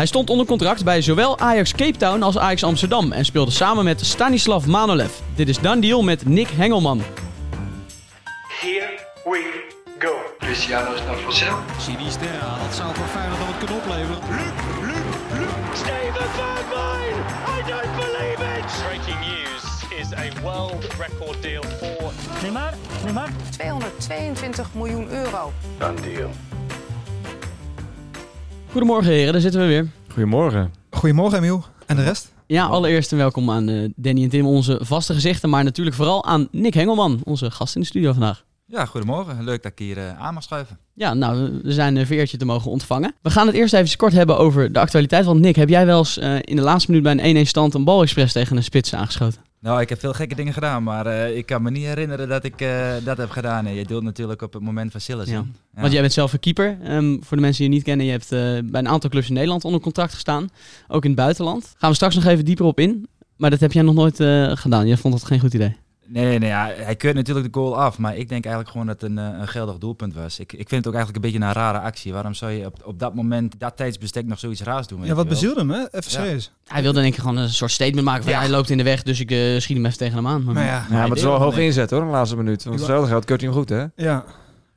Hij stond onder contract bij zowel Ajax Cape Town als Ajax Amsterdam en speelde samen met Stanislav Manolev. Dit is Done Deal met Nick Hengelman. Here we go. Cristiano is naar Vassel. Sinisterra, dat zou voor Feyenoord dan wat kunnen opleveren. Steven Bergwijn! I don't believe it! Breaking news is a world record deal for Neymar, Neymar. 222 miljoen euro. Done deal. Goedemorgen heren, daar zitten we weer. Goedemorgen. Goedemorgen Emiel. En de rest? Ja, allereerst een welkom aan eh, Danny en Tim, onze vaste gezichten, maar natuurlijk vooral aan Nick Hengelman, onze gast in de studio vandaag. Ja, goedemorgen. Leuk dat ik hier eh, aan mag schuiven. Ja, nou, we zijn een veertje te mogen ontvangen. We gaan het eerst even kort hebben over de actualiteit. Want Nick, heb jij wel eens eh, in de laatste minuut bij een 1-1 stand een balexpress tegen een spits aangeschoten? Nou, ik heb veel gekke dingen gedaan, maar eh, ik kan me niet herinneren dat ik eh, dat heb gedaan. Nee, je doelt natuurlijk op het moment van Sillis. Ja. Want jij bent zelf een keeper. Ehm, voor de mensen die je niet kennen, je hebt eh, bij een aantal clubs in Nederland onder contract gestaan. Ook in het buitenland. Gaan we straks nog even dieper op in. Maar dat heb jij nog nooit gedaan. Jij vond dat geen goed idee. Nee, nee ja, hij keurt natuurlijk de goal af, maar ik denk eigenlijk gewoon dat het een, eh, een geldig doelpunt was. Ik, ik vind het ook eigenlijk een beetje een rare actie. Waarom zou je op, op dat moment, dat tijdsbestek, nog zoiets raars doen? Ja, wat bezielde hem, hè? Even Ja. serieus. Hij wilde denk ik gewoon een soort statement maken van Ja. hij loopt in de weg, dus ik eh, schiet hem even tegen hem aan. Maar, Maar ja, Ja, maar het is wel deed hoog inzet hoor, de laatste minuut. Want hetzelfde geld keurt hij hem goed, hè? ja.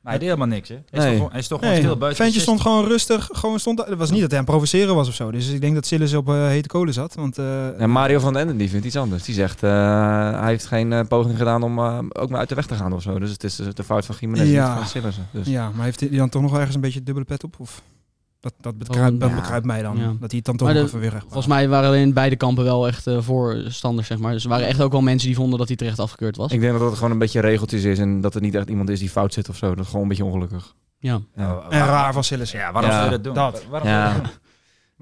Maar hij deed helemaal niks, hè? Hij is Nee. toch, gewoon- hij is toch gewoon Nee, stil buiten. ventje stond gewoon rustig. Gewoon stond, het was niet dat hij aan het provoceren was of zo. Dus ik denk dat Sillis op eh, hete kolen zat. Want eh, En Mario van den Enden die vindt iets anders. Die zegt, eh, hij heeft geen eh, poging gedaan om eh, ook maar uit de weg te gaan of zo. Dus het is de fout van Jiménez, Ja. niet van Sillissen. Dus. ja, maar heeft hij dan toch nog ergens een beetje dubbele pet op? Of dat, dat, ja. begrijpt mij dan. Ja. Dat hij het dan toch Maar nog de- even weer recht Volgens mij waren er in beide kampen wel echt eh, voorstanders, zeg maar. Dus er waren echt ook wel mensen die vonden dat hij terecht afgekeurd was. Ik denk dat het gewoon een beetje regeltjes is en dat het niet echt iemand is die fout zit of zo. Dat is gewoon een beetje ongelukkig. Ja. Ja. En raar van Sillis. Ja, waarom Ja. zou je dat doen? Dat. Waarom Ja. zou je dat doen?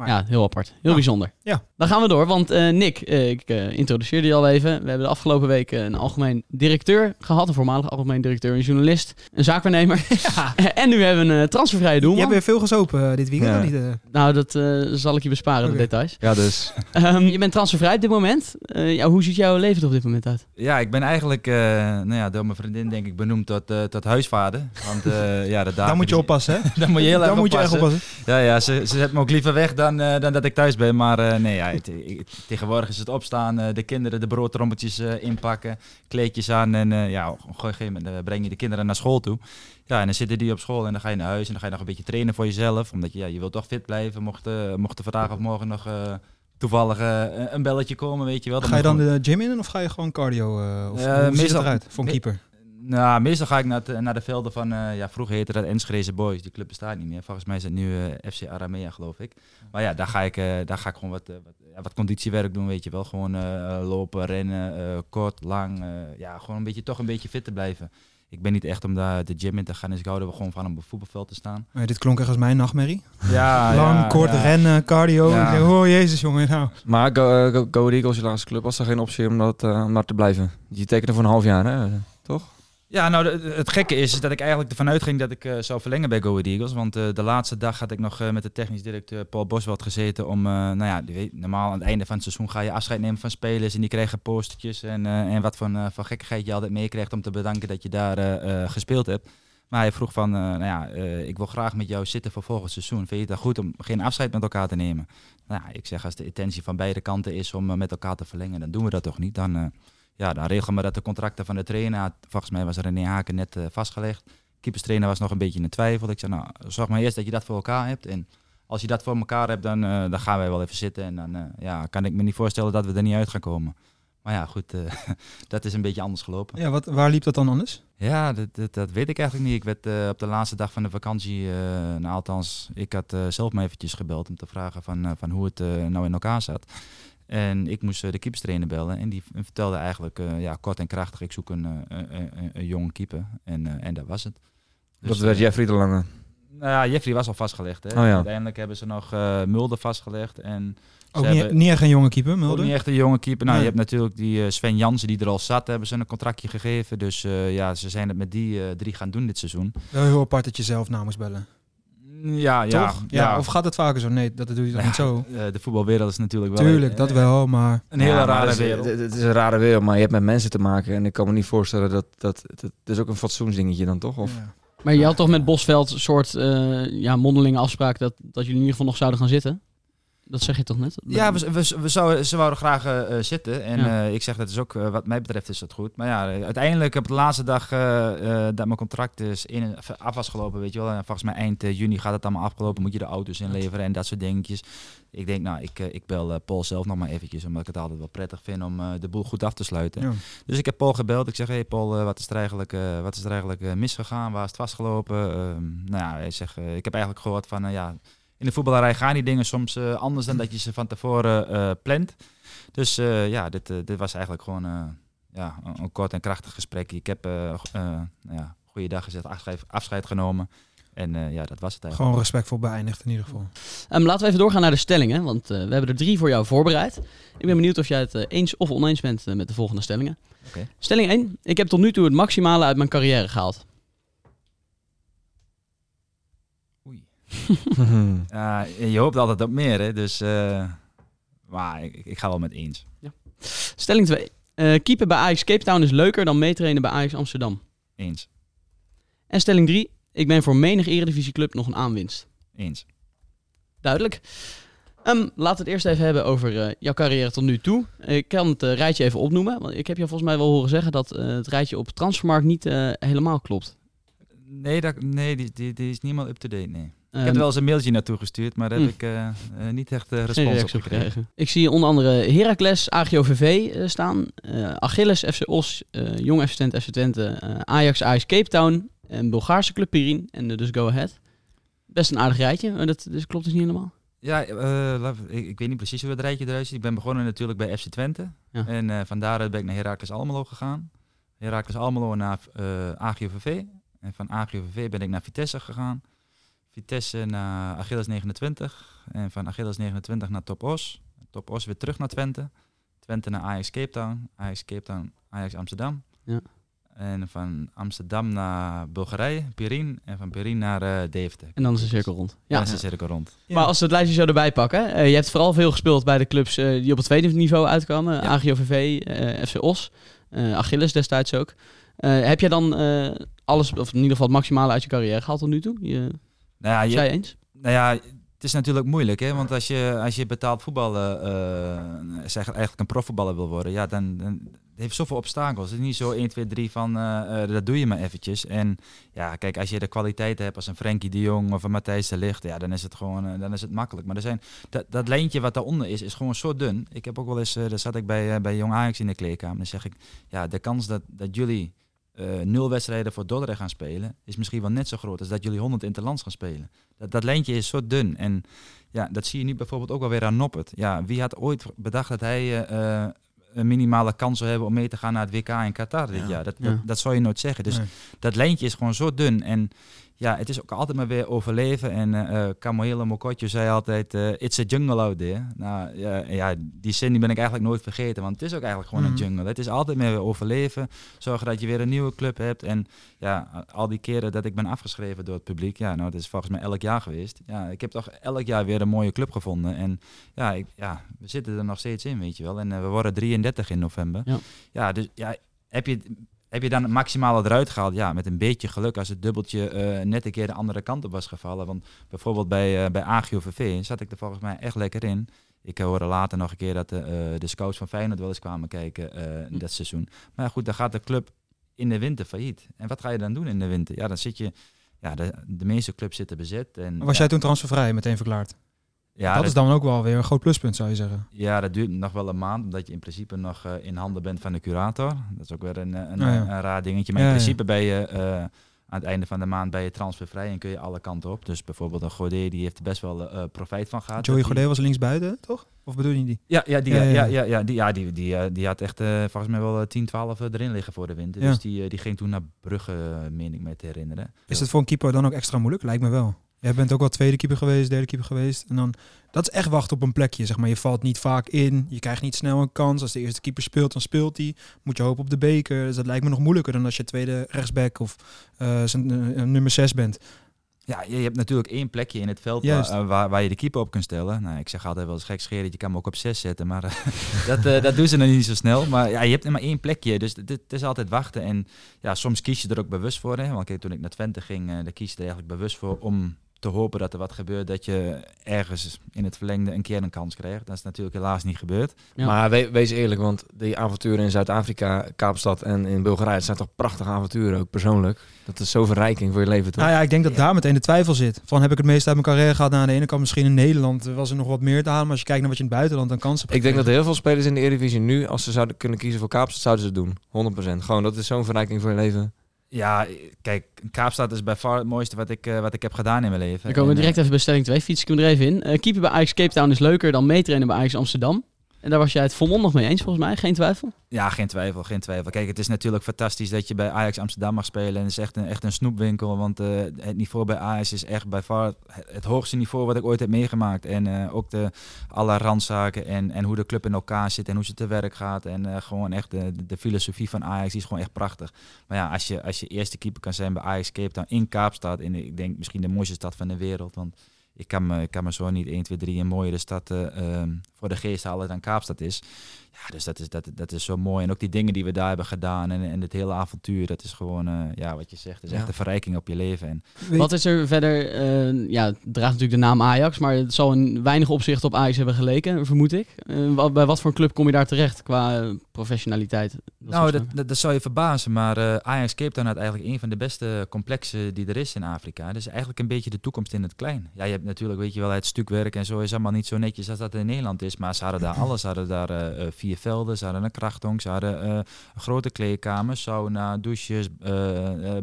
Maar- ja, heel apart. Heel Ja. bijzonder. Ja. Dan gaan we door, want eh, Nick, eh, ik eh, introduceerde je al even. We hebben de afgelopen week een algemeen directeur gehad. Een voormalig algemeen directeur, een journalist, een zaakwaarnemer. en nu hebben we een transfervrije Je doelman. hebt weer veel gezopen eh, dit weekend. Ja. of niet, eh? Nou, dat eh, zal ik je besparen, de details. Ja, dus. Ehm, je bent transfervrij op dit moment. Eh, ja, hoe ziet jouw leven er op dit moment uit? Ja, ik ben eigenlijk eh, nou ja, door mijn vriendin denk ik benoemd tot, eh, tot huisvader. Want eh, ja, de dagen Dan moet je oppassen, hè? Dan moet je heel erg moet je oppassen. Ja, ja ze, ze zet me ook liever weg dan, eh, dan dat ik thuis ben. Maar eh, nee, ja, ik- tegenwoordig is het opstaan, eh, de kinderen de broodtrommeltjes eh, inpakken, kleedjes aan. En eh, ja, op een gegeven moment eh, breng je de kinderen naar school toe. Ja, en dan zitten die op school en dan ga je naar huis en dan ga je nog een beetje trainen voor jezelf. Omdat je, ja, je wilt toch fit blijven, mocht, eh, mocht er vandaag of morgen nog eh, toevallig eh, een belletje komen, weet je wel. Ga je dan de gym in of ga je gewoon cardio? eh, of Eh, meestal- eruit voor een keeper? Nou, meestal ga ik naar, het- naar de velden van, eh, ja, vroeger heette dat Enschede Boys. Die club bestaat niet meer. Volgens mij is het nu eh, FC Aramea, geloof ik. Maar ja, daar ga ik, eh, daar ga ik gewoon wat, eh, wat, ja, wat conditiewerk doen, weet je wel. Gewoon eh, eh, lopen, rennen, eh, kort, lang. eh, ja, gewoon een beetje, toch een beetje fit te blijven. Ik ben niet echt om daar de gym in te gaan, dus ik hou er gewoon van om op het voetbalveld te staan. Maar dit klonk echt als mijn nachtmerrie. Ja, Lang, ja, kort ja. rennen, cardio. Ja. Oh jezus jongen, nou. Maar Go, uh, Go, Go Eagles, je laatste club, was er geen optie om, dat, eh, om daar te blijven? Je tekende voor een half jaar, hè? Toch? Ja, nou, het gekke is, dat ik eigenlijk ervan uitging dat ik eh, zou verlengen bij Go Ahead Eagles. Want eh, de laatste dag had ik nog eh, met de technisch directeur Paul Boswald gezeten om, nou ja, normaal aan het einde van het seizoen ga je afscheid nemen van spelers en die krijgen postertjes en, en wat eh, voor gekkigheid je altijd meekrijgt om te bedanken dat je daar gespeeld hebt. Maar hij vroeg van, nou ja, ik wil graag met jou zitten voor volgend seizoen. Vind je het dan goed om geen afscheid met elkaar te nemen? Nou ja, ik zeg, als de intentie van beide kanten is om met elkaar te verlengen, dan doen we dat toch niet. Dan, ja, dan regelen we dat de contracten van de trainer, volgens mij was René Haken net eh, vastgelegd. Keeperstrainer was nog een beetje in twijfel. Ik zei, nou, zorg maar eerst dat je dat voor elkaar hebt. En als je dat voor elkaar hebt, dan, eh, dan gaan wij wel even zitten. En dan eh, ja, kan ik me niet voorstellen dat we er niet uit gaan komen. Maar ja, goed, dat is een beetje anders gelopen. Ja, wat, waar liep dat dan anders? Ja, dat, dat, dat weet ik eigenlijk niet. Ik werd op de laatste dag van de vakantie, nou althans, ik had zelf maar eventjes gebeld om te vragen van, van hoe het nou in elkaar zat. En ik moest eh, de keeperstrainer bellen en die vertelde eigenlijk ja, kort en krachtig, ik zoek een, eh, een, een, een jonge keeper. En, eh, en dat was het. Dus, dat werd eh, Jeffrey de Lange. Nou ja, Jeffrey was al vastgelegd. Hè. Oh ja. Uiteindelijk hebben ze nog eh, Mulder vastgelegd. En ze Ook niet, hebben- niet echt een jonge keeper, ook Mulder. niet echt een jonge keeper. Nou, Nee. je hebt natuurlijk die eh, Sven Jansen die er al zat, hebben ze een contractje gegeven. Dus eh, ja, ze zijn het met die eh, drie gaan doen dit seizoen. Wel heel apart dat je zelf na moest bellen. Ja, ja, Toch? Ja, Of gaat het vaker zo? Nee, dat doe je toch Ja, niet zo? eh, de voetbalwereld is natuurlijk wel Tuurlijk, eh, dat wel, maar... een hele Ja, rare het is- wereld. Het, is een rare wereld, maar je hebt met mensen te maken. En ik kan me niet voorstellen dat... dat, dat het is ook een fatsoensdingetje dan, toch? Of, Ja. Maar je had toch met Bosveld een soort eh, ja, mondelinge afspraak dat, dat jullie in ieder geval nog zouden gaan zitten? Dat zeg je toch net? Ja, we, we, we zouden, ze wouden graag eh, eh, zitten. En Ja. eh, ik zeg dat is ook, wat mij betreft is dat goed. Maar ja, uiteindelijk op de laatste dag dat mijn contract is in, af was gelopen, weet je wel. En volgens mij eind juni gaat het allemaal afgelopen. Moet je de auto's inleveren en dat soort dingetjes. Ik denk, nou, ik, ik bel Paul zelf nog maar eventjes. Omdat ik het altijd wel prettig vind om de boel goed af te sluiten. Ja. Dus ik heb Paul gebeld. Ik zeg, hey Paul, wat is er eigenlijk, wat is er eigenlijk misgegaan? Waar is het vastgelopen? Ehm, nou ja, hij zegt, ik heb eigenlijk gehoord van, ja, in de voetballerij gaan die dingen soms eh, anders dan dat je ze van tevoren eh, plant. Dus eh, ja, dit, dit was eigenlijk gewoon eh, ja, een, een kort en krachtig gesprek. Ik heb eh eh, nou ja, goeiedag gezegd, afscheid, afscheid genomen. En eh, ja, dat was het eigenlijk. Gewoon respectvol beëindigd in ieder geval. Ehm, laten we even doorgaan naar de stellingen, want eh, we hebben er drie voor jou voorbereid. Ik ben benieuwd of jij het eens of oneens bent met de volgende stellingen. Oké. Stelling 1. Ik heb tot nu toe het maximale uit mijn carrière gehaald. Ja, je hoopt altijd op meer, hè? dus eh, maar ik, ik ga wel met eens. Stelling 2. Eh keeper bij Ajax Cape Town is leuker dan meetrainen bij Ajax Amsterdam. Eens, En stelling 3. Ik ben voor menig eredivisieclub nog een aanwinst. eens. Duidelijk. Ehm, laten we het eerst even hebben over eh, jouw carrière tot nu toe. Ik kan het rijtje even opnoemen. Want ik heb je volgens mij wel horen zeggen dat het rijtje op Transfermarkt niet helemaal klopt. Nee, dat, nee die, die, die is niet helemaal up-to-date, nee. Ik Ehm, heb er wel eens een mailtje naartoe gestuurd, maar daar heb hm. ik eh, eh, niet echt geen respons op gekregen. gekregen. Ik zie onder andere Heracles, AGOVV staan. Achilles, FC Os, Jong FC Twente, FC Twente, Ajax, Ajax Cape Town. En Bulgaarse club Pirin. En dus Go Ahead. Best een aardig rijtje. maar dat dus klopt dus niet helemaal. Ja, ik, ik weet niet precies hoe het rijtje eruit ziet. Ik ben begonnen natuurlijk bij FC Twente. Ja. En van daaruit ben ik naar Heracles Almelo gegaan. Heracles Almelo naar AGOVV. En van AGOVV ben ik naar Vitesse gegaan. Vitesse naar Achilles 29. En van Achilles 29 naar Top Os. Top Os weer terug naar Twente. Twente naar Ajax Cape Town. Ajax Cape Town, Ajax Amsterdam. Ja. En van Amsterdam naar Bulgarije, Pirin. En van Pirin naar eh Deventer. En dan is de cirkel rond. Ja, dat is de cirkel rond. Maar als we het lijstje zo erbij pakken. eh, je hebt vooral veel gespeeld bij de clubs eh, die op het tweede niveau uitkwamen. Ja. AGOVV, eh, FC Os, eh, Achilles destijds ook. Eh, heb jij dan eh, alles, of in ieder geval het maximale uit je carrière gehaald tot nu toe? Je, Nou ja, je, Jij eens? Nou ja, het is natuurlijk moeilijk, hè? Want als je, als je betaald voetballen, eh zeg eigenlijk een profvoetballer wil worden, ja, dan, dan het heeft zoveel obstakels. Het is niet zo 1, 2, 3 van eh, eh, dat doe je maar eventjes. En ja, kijk, als je de kwaliteiten hebt als een Frenkie de Jong of een Matthijs de Ligt, ja, dan is het gewoon dan is het makkelijk. Maar er zijn, dat, dat lijntje wat daaronder is, is gewoon zo dun. Ik heb ook wel eens, eh daar zat ik bij, bij Jong Ajax in de kleedkamer, dan zeg ik, ja, de kans dat, dat jullie eh, nul wedstrijden voor Dordrecht gaan spelen, is misschien wel net zo groot als dat jullie 100 interlands gaan spelen. Dat, dat lijntje is zo dun. En ja, dat zie je nu bijvoorbeeld ook wel weer aan Noppert. Ja, wie had ooit bedacht dat hij eh, eh, een minimale kans zou hebben om mee te gaan naar het WK in Qatar dit jaar? Dat, Ja. dat, dat zou je nooit zeggen. Dus Nee. dat lijntje is gewoon zo dun. En ja, het is ook altijd maar weer overleven. En eh uh, Kamohele Mokotjo zei altijd, eh, it's a jungle out there. Nou ja, ja, die zin die ben ik eigenlijk nooit vergeten. Want het is ook eigenlijk gewoon Mhm. een jungle. Het is altijd maar weer overleven. Zorgen dat je weer een nieuwe club hebt. En ja, al die keren dat ik ben afgeschreven door het publiek. Ja, nou, dat is volgens mij elk jaar geweest. Ja, ik heb toch elk jaar weer een mooie club gevonden. En ja, ik, ja we zitten er nog steeds in, weet je wel. En eh, we worden 33 in november. Ja. ja dus ja, heb je... Heb je dan het maximale eruit gehaald? Ja, met een beetje geluk als het dubbeltje eh, net een keer de andere kant op was gevallen. Want bijvoorbeeld bij, uh, bij AGOVV zat ik er volgens mij echt lekker in. Ik hoorde later nog een keer dat de, uh, de scouts van Feyenoord wel eens kwamen kijken uh, dat seizoen. Maar goed, dan gaat de club in de winter failliet. En wat ga je dan doen in de winter? Ja, dan zit je... Ja, de, de meeste clubs zitten bezet. En, was ja, jij toen transfervrij, meteen verklaard? Ja, dat, is dan ook wel weer een groot pluspunt, zou je zeggen. Ja, dat duurt nog wel een maand, omdat je in principe nog uh, in handen bent van de curator. Dat is ook weer een, een, Oh, ja. een raar dingetje. Maar Ja, in principe ben je uh, aan het einde van de maand ben je transfervrij en kun je alle kanten op. Dus bijvoorbeeld een Godet, die heeft er best wel uh, profijt van gehad. Joey Dat Godet was linksbuiten, toch? Of bedoel je die? Ja, ja, die, Ja, ja, die, ja, die, die, eh, die had echt eh, volgens mij wel eh, 10, 12 erin liggen voor de winter. Dus die, eh, die ging toen naar Brugge, eh, meen ik me te herinneren. Is het voor een keeper dan ook extra moeilijk? Lijkt me wel. Jij bent ook wel tweede keeper geweest, derde keeper geweest. En dan, dat is echt wachten op een plekje. Zeg maar. Je valt niet vaak in. Je krijgt niet snel een kans. Als de eerste keeper speelt, dan speelt hij. Moet je hopen op de beker. Dus dat lijkt me nog moeilijker dan als je tweede rechtsback of eh, nummer 6 bent. Ja, je hebt natuurlijk één plekje in het veld waar, waar, waar je de keeper op kunt stellen. Nou, ik zeg altijd wel eens gek scheren, je kan hem ook op 6 zetten. Maar eh, dat, eh, dat doen ze nog niet zo snel. Maar ja, je hebt maar één plekje, dus het het is altijd wachten. En ja, soms kies je er ook bewust voor. Hè? Want kijk, toen ik naar Twente ging, eh daar kies je er eigenlijk bewust voor om te hopen dat er wat gebeurt, dat je ergens in het verlengde een keer een kans krijgt. Dat is natuurlijk helaas niet gebeurd. Ja. Maar we- wees eerlijk, want die avonturen in Zuid-Afrika, Kaapstad en in Bulgarije, het zijn toch prachtige avonturen, ook persoonlijk. Dat is zo verrijking voor je leven, toch? Nou ja, ik denk dat daar meteen de twijfel zit. Van heb ik het meest uit mijn carrière gehad? Nou, aan de ene kant misschien in Nederland was er nog wat meer te halen. Maar als je kijkt naar wat je in het buitenland aan kansen hebt Ik denk dat heel veel spelers in de Eredivisie nu, als ze zouden kunnen kiezen voor Kaapstad, zouden ze het doen. 100%. Gewoon, dat is zo'n verrijking voor je leven. Ja, kijk, Kaapstad is bij far het mooiste wat ik, eh, wat ik heb gedaan in mijn leven. Dan komen we En, eh, direct even bij stelling 2. Fiets ik hem er even in. Eh keeper bij Ajax Cape Town is leuker dan meetrainen bij Ajax Amsterdam. En daar was jij het volmondig mee eens volgens mij. Geen twijfel. Ja, geen twijfel, geen twijfel. Kijk, het is natuurlijk fantastisch dat je bij Ajax Amsterdam mag spelen. En het is echt een, echt een snoepwinkel, want eh, het niveau bij Ajax is echt bij het, hoogste niveau wat ik ooit heb meegemaakt. En eh, ook de, alle randzaken en, en hoe de club in elkaar zit en hoe ze te werk gaat. En eh, gewoon echt de, de filosofie van Ajax is gewoon echt prachtig. Maar ja, als je, als je eerste keeper kan zijn bij Ajax Cape Town in Kaapstad, in ik denk misschien de mooiste stad van de wereld, want ik kan me, ik kan me zo niet 1, 2, 3 een mooiere stad ehm, voor de geest halen dan Kaapstad is. Ja, dus dat is, dat, dat is zo mooi. En ook die dingen die we daar hebben gedaan en, en het hele avontuur, dat is gewoon, eh, ja, wat je zegt, is Ja. echt een verrijking op je leven. En Weet- Wat is er verder? eh, ja, het draagt natuurlijk de naam Ajax, maar het zal in weinig opzicht op Ajax hebben geleken, vermoed ik. Eh, wa- bij wat voor club kom je daar terecht qua professionaliteit? Dat nou, dat, dat, dat zou je verbazen, maar eh, Ajax Cape Town had eigenlijk een van de beste complexen die er is in Afrika. Dus eigenlijk een beetje de toekomst in het klein. Ja, je hebt natuurlijk, weet je wel, het stukwerk en zo is allemaal niet zo netjes als dat in Nederland is. Maar ze hadden daar alles. Ze hadden daar eh, eh, vier velden, ze hadden een krachthonk, ze hadden een grote kleedkamer, sauna, douches,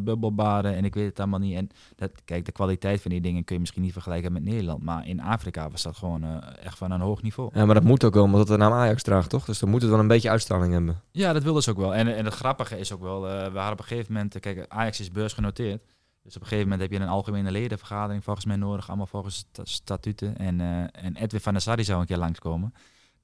bubbelbaden en ik weet het allemaal niet. En dat, kijk, de kwaliteit van die dingen kun je misschien niet vergelijken met Nederland. Maar in Afrika was dat gewoon echt van een hoog niveau. Ja, maar dat moet ook wel, omdat het de naam Ajax draagt, toch? Dus dan moet het wel een beetje uitstraling hebben. Ja, dat wilden ze ook wel. En, en het grappige is ook wel, we hadden op een gegeven moment, kijk, Ajax is beursgenoteerd. Dus op een gegeven moment heb je een algemene ledenvergadering volgens mij nodig, allemaal volgens sta- statuten. En, eh, en Edwin van der Sar die zou een keer langskomen.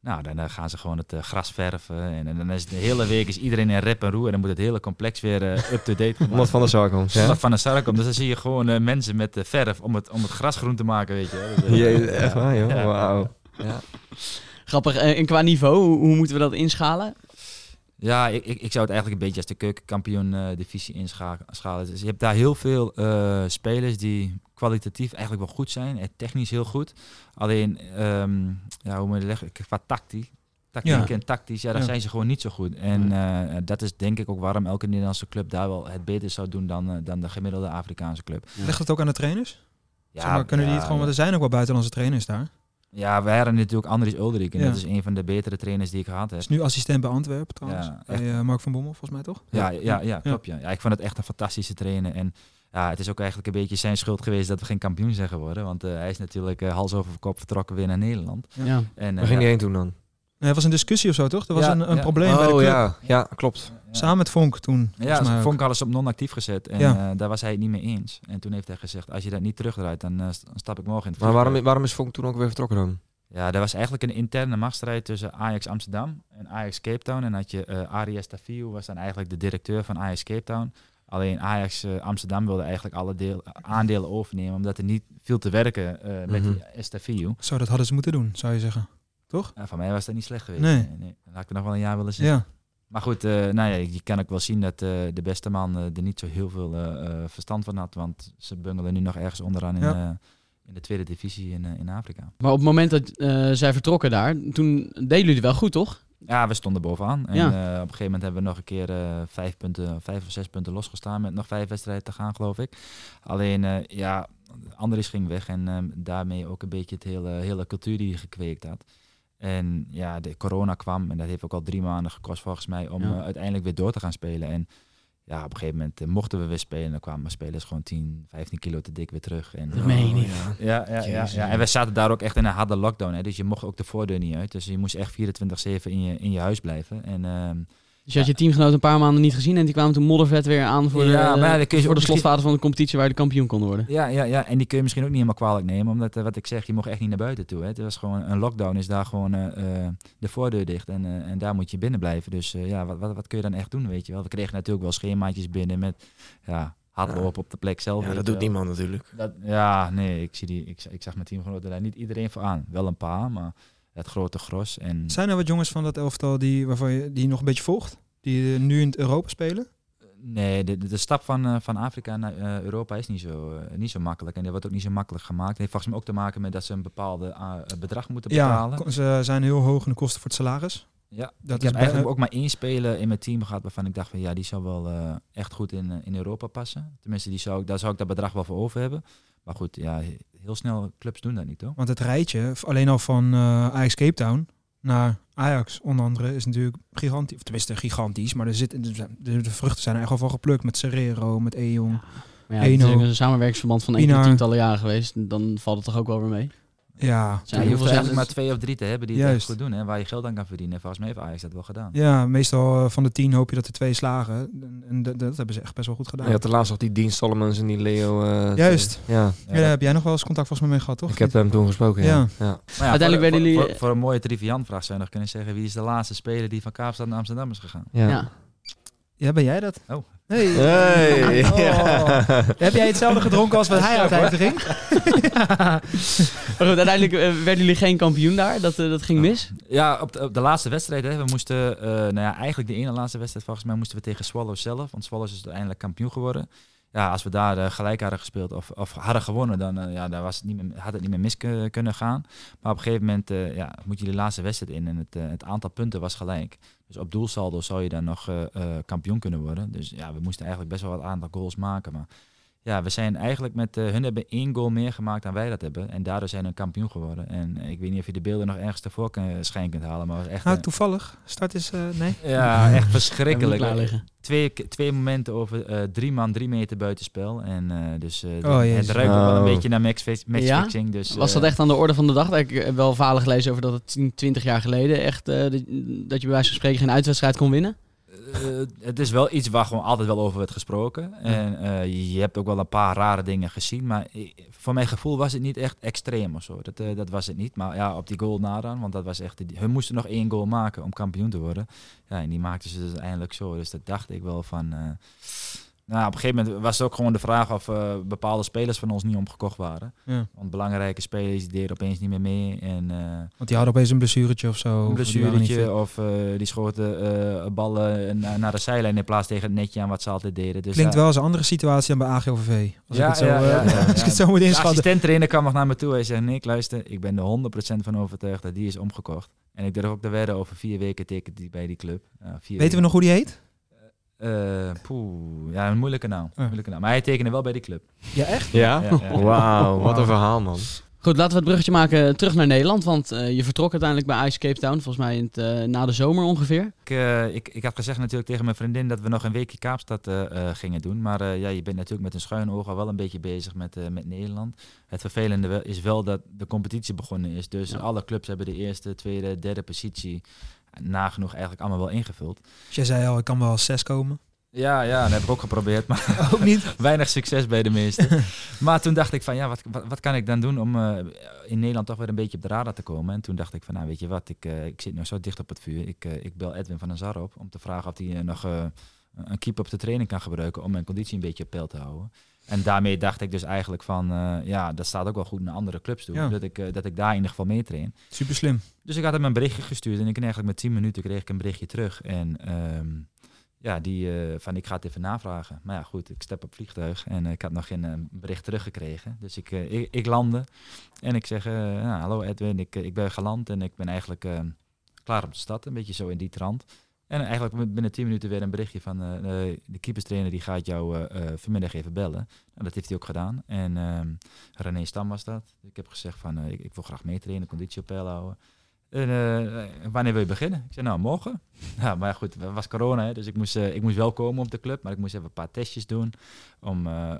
Nou, dan gaan ze gewoon het eh, gras verven. En, en dan is de hele week is iedereen in rep en roer. En dan moet het hele complex weer eh, up-to-date Omdat van de Sar komt. Ja? Omdat van der Sar komt. Dus dan zie je gewoon mensen met verf om het, om het gras groen te maken, weet je. Dus, Jee, echt waar, joh. Ja. Wauw. Ja. Grappig. En qua niveau, hoe, hoe moeten we dat inschalen? Ja, ik, ik, ik zou het eigenlijk een beetje als de keukenkampioen-divisie inschalen. Dus je hebt daar heel veel eh, spelers die kwalitatief eigenlijk wel goed zijn. En technisch heel goed. Alleen, ehm, ja, hoe moet je leggen? Qua tactiek. Tactiek Ja. en tactisch, ja, daar Ja. zijn ze gewoon niet zo goed. En eh, dat is denk ik ook waarom elke Nederlandse club daar wel het beter zou doen dan, eh, dan de gemiddelde Afrikaanse club. Ligt het ook aan de trainers? Ja, Zeg maar, kunnen die het gewoon, want er zijn ook wel buitenlandse trainers daar. Ja, wij hadden natuurlijk Andries Ulderik. En Ja. dat is een van de betere trainers die ik gehad heb. Is nu assistent bij Antwerpen trouwens. Ja, bij eh, Mark van Bommel volgens mij toch? Ja, ja, ja, klopt. Ja. Ja, ik vond het echt een fantastische trainer. En ja, het is ook eigenlijk een beetje zijn schuld geweest dat we geen kampioen zijn geworden. Want eh, hij is natuurlijk eh, hals over kop vertrokken weer naar Nederland. Ja. En, Waar ging ja, heen toen dan? Nee, er was een discussie of zo toch? Er was Ja, een, een ja. probleem bij de Oh club. ja, ja, klopt. Samen met Vonk toen. ja, volgens mij ook. Vonk hadden ze op non-actief gezet. En Ja. eh, daar was hij het niet mee eens. En toen heeft hij gezegd, als je dat niet terugdraait, dan, eh, stap ik morgen in het Maar waarom, waarom is Vonk toen ook weer vertrokken dan? Ja, er was eigenlijk een interne machtsstrijd tussen Ajax Amsterdam en Ajax Cape Town. En had je uh, Arias Tafiu was dan eigenlijk de directeur van Ajax Cape Town. Alleen Ajax eh, Amsterdam wilde eigenlijk alle deel, aandelen overnemen, omdat er niet viel te werken eh, met Mhm. die Estafiu. Zo, dat hadden ze moeten doen, zou je zeggen. Toch? Ja, van mij was dat niet slecht geweest. Nee. nee. Dan had ik er nog wel een jaar willen zien. Ja. Maar goed, eh, nou ja, je kan ook wel zien dat eh, de beste man eh, er niet zo heel veel verstand van had. Want ze bungelen nu nog ergens onderaan in, Ja. eh, in de tweede divisie in, in Afrika. Maar op het moment dat eh, zij vertrokken daar, toen deden jullie het wel goed, toch? Ja, we stonden bovenaan. En Ja. eh, op een gegeven moment hebben we nog een keer eh, vijf, punten, vijf of zes punten losgestaan met nog vijf wedstrijden te gaan, geloof ik. Alleen, ja, Andries ging weg en eh, daarmee ook een beetje het hele, hele cultuur die hij gekweekt had. En ja, de corona kwam en dat heeft ook al drie maanden gekost volgens mij om Ja. eh, uiteindelijk weer door te gaan spelen. En ja, op een gegeven moment eh, mochten we weer spelen. Dan kwamen spelers gewoon 10, 15 kilo te dik weer terug. En, Dat meen je ja, ja, ja, ja, en we zaten daar ook echt in een harde lockdown. Hè, dus je mocht ook de voordeur niet uit. Dus je moest echt 24-7 in je, in je huis blijven. En ehm, Dus je had je teamgenoot een paar maanden niet gezien en die kwamen toen moddervet weer aan voor Ja, de, maar ja, kun je voor de slotfase van de competitie waar je de kampioen kon worden. ja, ja, ja, en die kun je misschien ook niet helemaal kwalijk nemen. Omdat, eh, wat ik zeg, je mocht echt niet naar buiten toe. Hè. Het was gewoon een lockdown, is daar gewoon eh, eh, de voordeur dicht. En, en daar moet je binnen blijven. Dus eh, ja, wat, wat, wat kun je dan echt doen, weet je wel. We kregen natuurlijk wel schemaatjes binnen met ja, hardlopen op de plek zelf. Ja, dat doet niemand natuurlijk. Dat, ja, nee, ik, zie die, ik, ik zag mijn teamgenoten daar niet iedereen voor aan. Wel een paar, maar het grote gros. En Zijn er wat jongens van dat elftal die, waarvan je die nog een beetje volgt? Die eh, nu in Europa spelen? Nee, de, de stap van, eh, van Afrika naar eh, Europa is niet zo, niet zo makkelijk. En dat wordt ook niet zo makkelijk gemaakt. Het heeft volgens mij ook te maken met dat ze een bepaalde bedrag moeten Ja, betalen. ko- ze zijn heel hoog in de kosten voor het salaris. Ja, Dat ik is heb eigenlijk ook maar één speler in mijn team gehad waarvan ik dacht van ja, die zou wel echt goed in, in Europa passen. Tenminste, die zou, ik- daar zou ik dat bedrag wel voor over hebben. Maar goed, ja, heel snel clubs doen dat niet, toch? Want het rijtje, alleen al van eh Ajax Cape Town naar Ajax onder andere, is natuurlijk gigantisch. Of tenminste gigantisch, maar er zit, de, de vruchten zijn er echt al van geplukt. Met Serrero, met E-Jong. Maar ja, het is een samenwerkingsverband van enkele tientallen jaren geweest. Dan valt het toch ook wel weer mee. Ja, Zijn Ja, heel je veel hoeft eigenlijk zenders- maar twee of drie te hebben die het Juist. echt goed doen. Hè, waar je geld aan kan verdienen. En volgens mij heeft Ajax dat wel gedaan. ja, meestal eh, van de tien hoop je dat er twee slagen. En, en dat, dat hebben ze echt best wel goed gedaan. Je had de laatst nog die Dean Solomons en die Leo. eh, Juist. Ja, Ja, Ja, daar heb jij nog wel eens contact volgens mij mee gehad, toch? ik heb hem toen gesproken. Ja. Ja. ja. Maar ja, Uiteindelijk voor, werden jullie- Voor, voor een mooie triviantvraag zou je nog kunnen zeggen... wie is de laatste speler die van Kaapstad naar Amsterdam is gegaan? ja. Ja. Ja, ben jij dat? Oh. Hey. Hey. Oh. Ja. Heb jij hetzelfde gedronken als wat hij altijd ging? Maar goed, uiteindelijk eh, werden jullie geen kampioen daar. Dat, eh, dat ging mis. Ja, op de, op de laatste wedstrijd. Hè, we moesten, eh, nou ja, eigenlijk de ene laatste wedstrijd volgens mij moesten we tegen Swallows zelf. Want Swallows is uiteindelijk kampioen geworden. Ja, als we daar gelijk hadden gespeeld of, of hadden gewonnen, dan ja, daar was het niet meer, had het niet meer mis ku- kunnen gaan. Maar op een gegeven moment eh, ja, moet je de laatste wedstrijd in en het, het aantal punten was gelijk. Dus op doelsaldo zou je dan nog eh, eh, kampioen kunnen worden. Dus ja, we moesten eigenlijk best wel wat aantal goals maken. Maar ja, we zijn eigenlijk met... eh, hun hebben één goal meer gemaakt dan wij dat hebben. En daardoor zijn we een kampioen geworden. En eh, ik weet niet of je de beelden nog ergens tevoor kan, schijn kunt halen. Maar was echt... Nou, een- toevallig. Start is... eh, nee? ja, echt verschrikkelijk. Twee, twee momenten over eh, drie man, drie meter buitenspel. En eh, dus eh, Oh, het ruikt wel een Oh. beetje naar matchfix- matchfixing. Dus, Was dat eh, echt aan de orde van de dag? Ik heb wel verhalen gelezen over dat het 10, 20 jaar geleden echt eh, dat- dat je bij wijze van spreken geen uitwedstrijd kon winnen. Eh, het is wel iets waar gewoon altijd wel over werd gesproken. En eh, je hebt ook wel een paar rare dingen gezien. Maar eh, voor mijn gevoel was het niet echt extreem of zo. Dat, dat was het niet. Maar ja, op die goal na dan. Want dat was echt... Hun moesten nog één goal maken om kampioen te worden. Ja, en die maakten ze dus uiteindelijk zo. Dus dat dacht ik wel van... nou, op een gegeven moment was het ook gewoon de vraag of eh, bepaalde spelers van ons niet omgekocht waren. Ja. Want belangrijke spelers die deden opeens niet meer mee. En, eh, Want die hadden opeens een blessuretje of zo. een blessuretje of eh, die schoten ballen na- naar de zijlijn in plaats tegen het netje aan wat ze altijd deden. Dus Klinkt wel als een andere situatie dan bij AGOVV. Als ik het zo, ja, ja, ja, als ik het zo moet De inschatten. assistent-trainer kwam nog naar me toe. Hij zei, Nick, luister, ik ben er 100% van overtuigd dat die is omgekocht. En ik durf ook te wedden over vier weken tekent die bij die club. Vier Weten we nog hoe die heet? Eh, poeh, ja, een moeilijke naam. Moeilijke naam. Maar hij tekende wel bij die club. Ja, echt? Ja? Ja, ja. Wauw, wat een verhaal, man. Goed, laten we het bruggetje maken terug naar Nederland. Want eh, je vertrok uiteindelijk bij Ice Cape Town. Volgens mij in het, eh, na de zomer ongeveer. Ik, eh, ik, ik had gezegd natuurlijk tegen mijn vriendin dat we nog een weekje Kaapstad eh, eh, gingen doen. Maar eh, ja, je bent natuurlijk met een schuin oog al wel een beetje bezig met, eh, met Nederland. Het vervelende is wel dat de competitie begonnen is. Dus Ja. alle clubs hebben de eerste, tweede, derde positie nagenoeg eigenlijk allemaal wel ingevuld. Dus jij zei al, ik kan wel als zes komen. Ja, ja, dat heb ik ook geprobeerd, maar Ook niet. weinig succes bij de meesten. maar toen dacht ik van, ja, wat, wat, wat kan ik dan doen om eh, in Nederland toch weer een beetje op de radar te komen? En toen dacht ik van, nou weet je wat, ik, eh, ik zit nog zo dicht op het vuur. Ik, eh, ik bel Edwin van den Zar op om te vragen of hij nog een keep op de training kan gebruiken om mijn conditie een beetje op peil te houden. En daarmee dacht ik dus eigenlijk van, eh, ja, dat staat ook wel goed naar andere clubs toe. Ja. Dat, ik, eh, dat ik daar in ieder geval mee train. Super slim. Dus ik had hem een berichtje gestuurd en ik kreeg eigenlijk met 10 minuten kreeg ik een berichtje terug. En ehm, ja, die eh, van ik ga het even navragen. Maar ja, goed, ik stap op vliegtuig en ik had nog geen bericht teruggekregen. Dus ik, ik, ik landde en ik zeg, nou, hallo Edwin, ik, ik ben geland en ik ben eigenlijk klaar op de stad. Een beetje zo in die trant. En eigenlijk binnen 10 minuten weer een berichtje van eh, eh, de keeperstrainer die gaat jou eh, vanmiddag even bellen. Nou, dat heeft hij ook gedaan. En ehm, René Stam was dat. Ik heb gezegd van ik, ik wil graag meetrainen, conditie op peil houden. Eh, wanneer wil je beginnen? Ik zei, nou, morgen. Ja, maar goed, het was corona, hè, dus ik moest, eh, ik moest wel komen op de club. Maar ik moest even een paar testjes doen om eh,